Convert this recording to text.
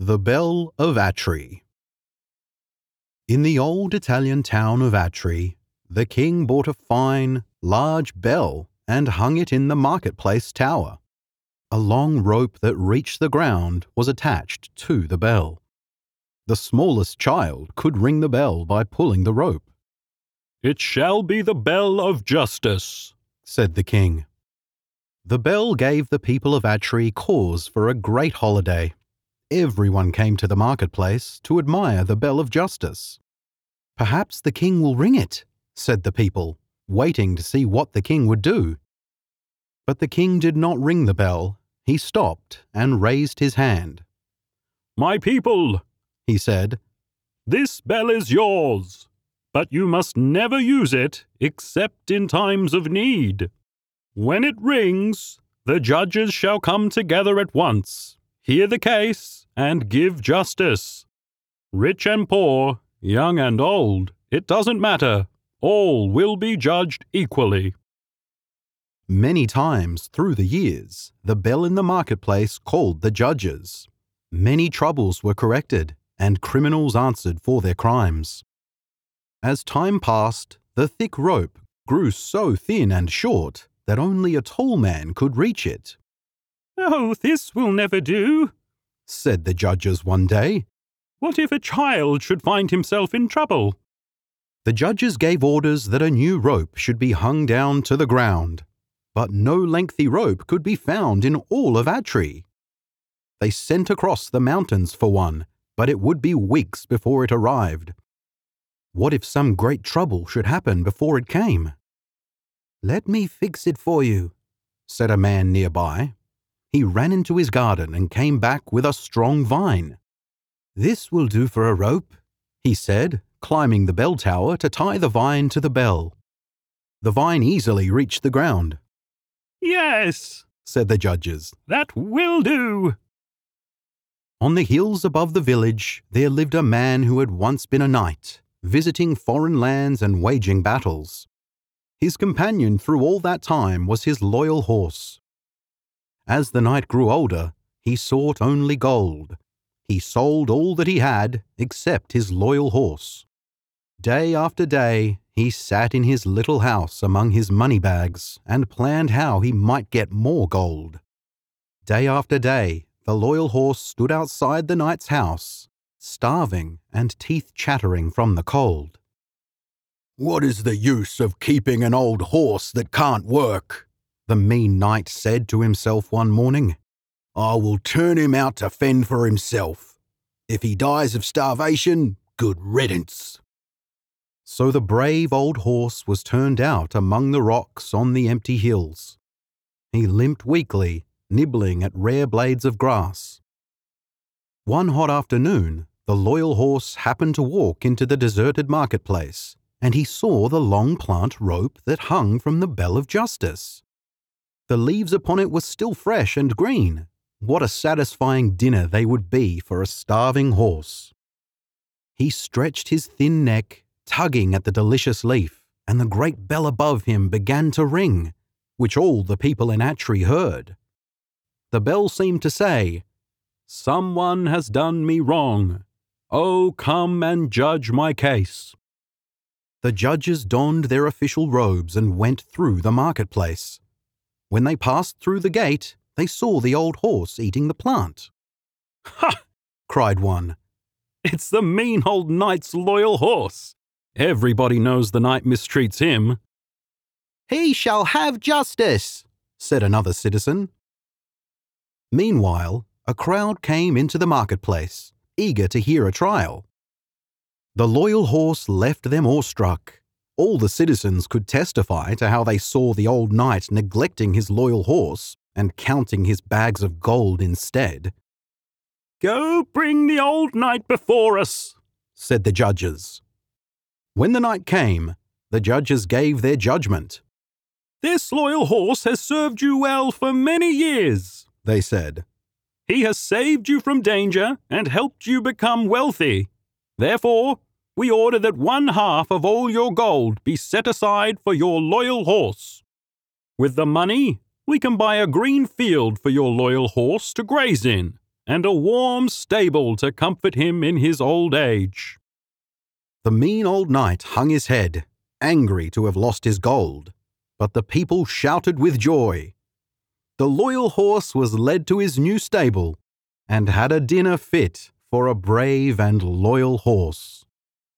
The Bell of Atri In the old Italian town of Atri, the king bought a fine, large bell and hung it in the marketplace tower. A long rope that reached the ground was attached to the bell. The smallest child could ring the bell by pulling the rope. It shall be the bell of justice, said the king. The bell gave the people of Atri cause for a great holiday. Everyone came to the marketplace to admire the bell of justice. Perhaps the king will ring it, said the people, waiting to see what the king would do. But the king did not ring the bell. He stopped and raised his hand. My people, he said, this bell is yours, but you must never use it except in times of need. When it rings, the judges shall come together at once, hear the case, and give justice. Rich and poor, young and old, it doesn't matter. All will be judged equally. Many times through the years, the bell in the marketplace called the judges. Many troubles were corrected, and criminals answered for their crimes. As time passed, the thick rope grew so thin and short that only a tall man could reach it. Oh, this will never do, said the judges one day. What if a child should find himself in trouble? The judges gave orders that a new rope should be hung down to the ground, but no lengthy rope could be found in all of Atri. They sent across the mountains for one, but it would be weeks before it arrived. What if some great trouble should happen before it came? Let me fix it for you, said a man nearby. He ran into his garden and came back with a strong vine. This will do for a rope, he said, climbing the bell tower to tie the vine to the bell. The vine easily reached the ground. Yes, said the judges, that will do. On the hills above the village, there lived a man who had once been a knight, visiting foreign lands and waging battles. His companion through all that time was his loyal horse. As the knight grew older, he sought only gold. He sold all that he had except his loyal horse. Day after day, he sat in his little house among his money bags and planned how he might get more gold. Day after day, the loyal horse stood outside the knight's house, starving and teeth chattering from the cold. What is the use of keeping an old horse that can't work? The mean knight said to himself one morning. I will turn him out to fend for himself. If he dies of starvation, good riddance. So the brave old horse was turned out among the rocks on the empty hills. He limped weakly, nibbling at rare blades of grass. One hot afternoon, the loyal horse happened to walk into the deserted marketplace and he saw the long plant rope that hung from the bell of justice. The leaves upon it were still fresh and green. What a satisfying dinner they would be for a starving horse. He stretched his thin neck, tugging at the delicious leaf, and the great bell above him began to ring, which all the people in Atri heard. The bell seemed to say, Someone has done me wrong. Oh, come and judge my case the judges donned their official robes and went through the marketplace. When they passed through the gate, they saw the old horse eating the plant. Ha! cried one. It's the mean old knight's loyal horse. Everybody knows the knight mistreats him. He shall have justice, said another citizen. Meanwhile, a crowd came into the marketplace, eager to hear a trial. The loyal horse left them awestruck. All the citizens could testify to how they saw the old knight neglecting his loyal horse and counting his bags of gold instead. Go bring the old knight before us, said the judges. When the knight came, the judges gave their judgment. This loyal horse has served you well for many years, they said. He has saved you from danger and helped you become wealthy. Therefore, we order that one half of all your gold be set aside for your loyal horse. With the money, we can buy a green field for your loyal horse to graze in, and a warm stable to comfort him in his old age. The mean old knight hung his head, angry to have lost his gold, but the people shouted with joy. The loyal horse was led to his new stable and had a dinner fit for a brave and loyal horse.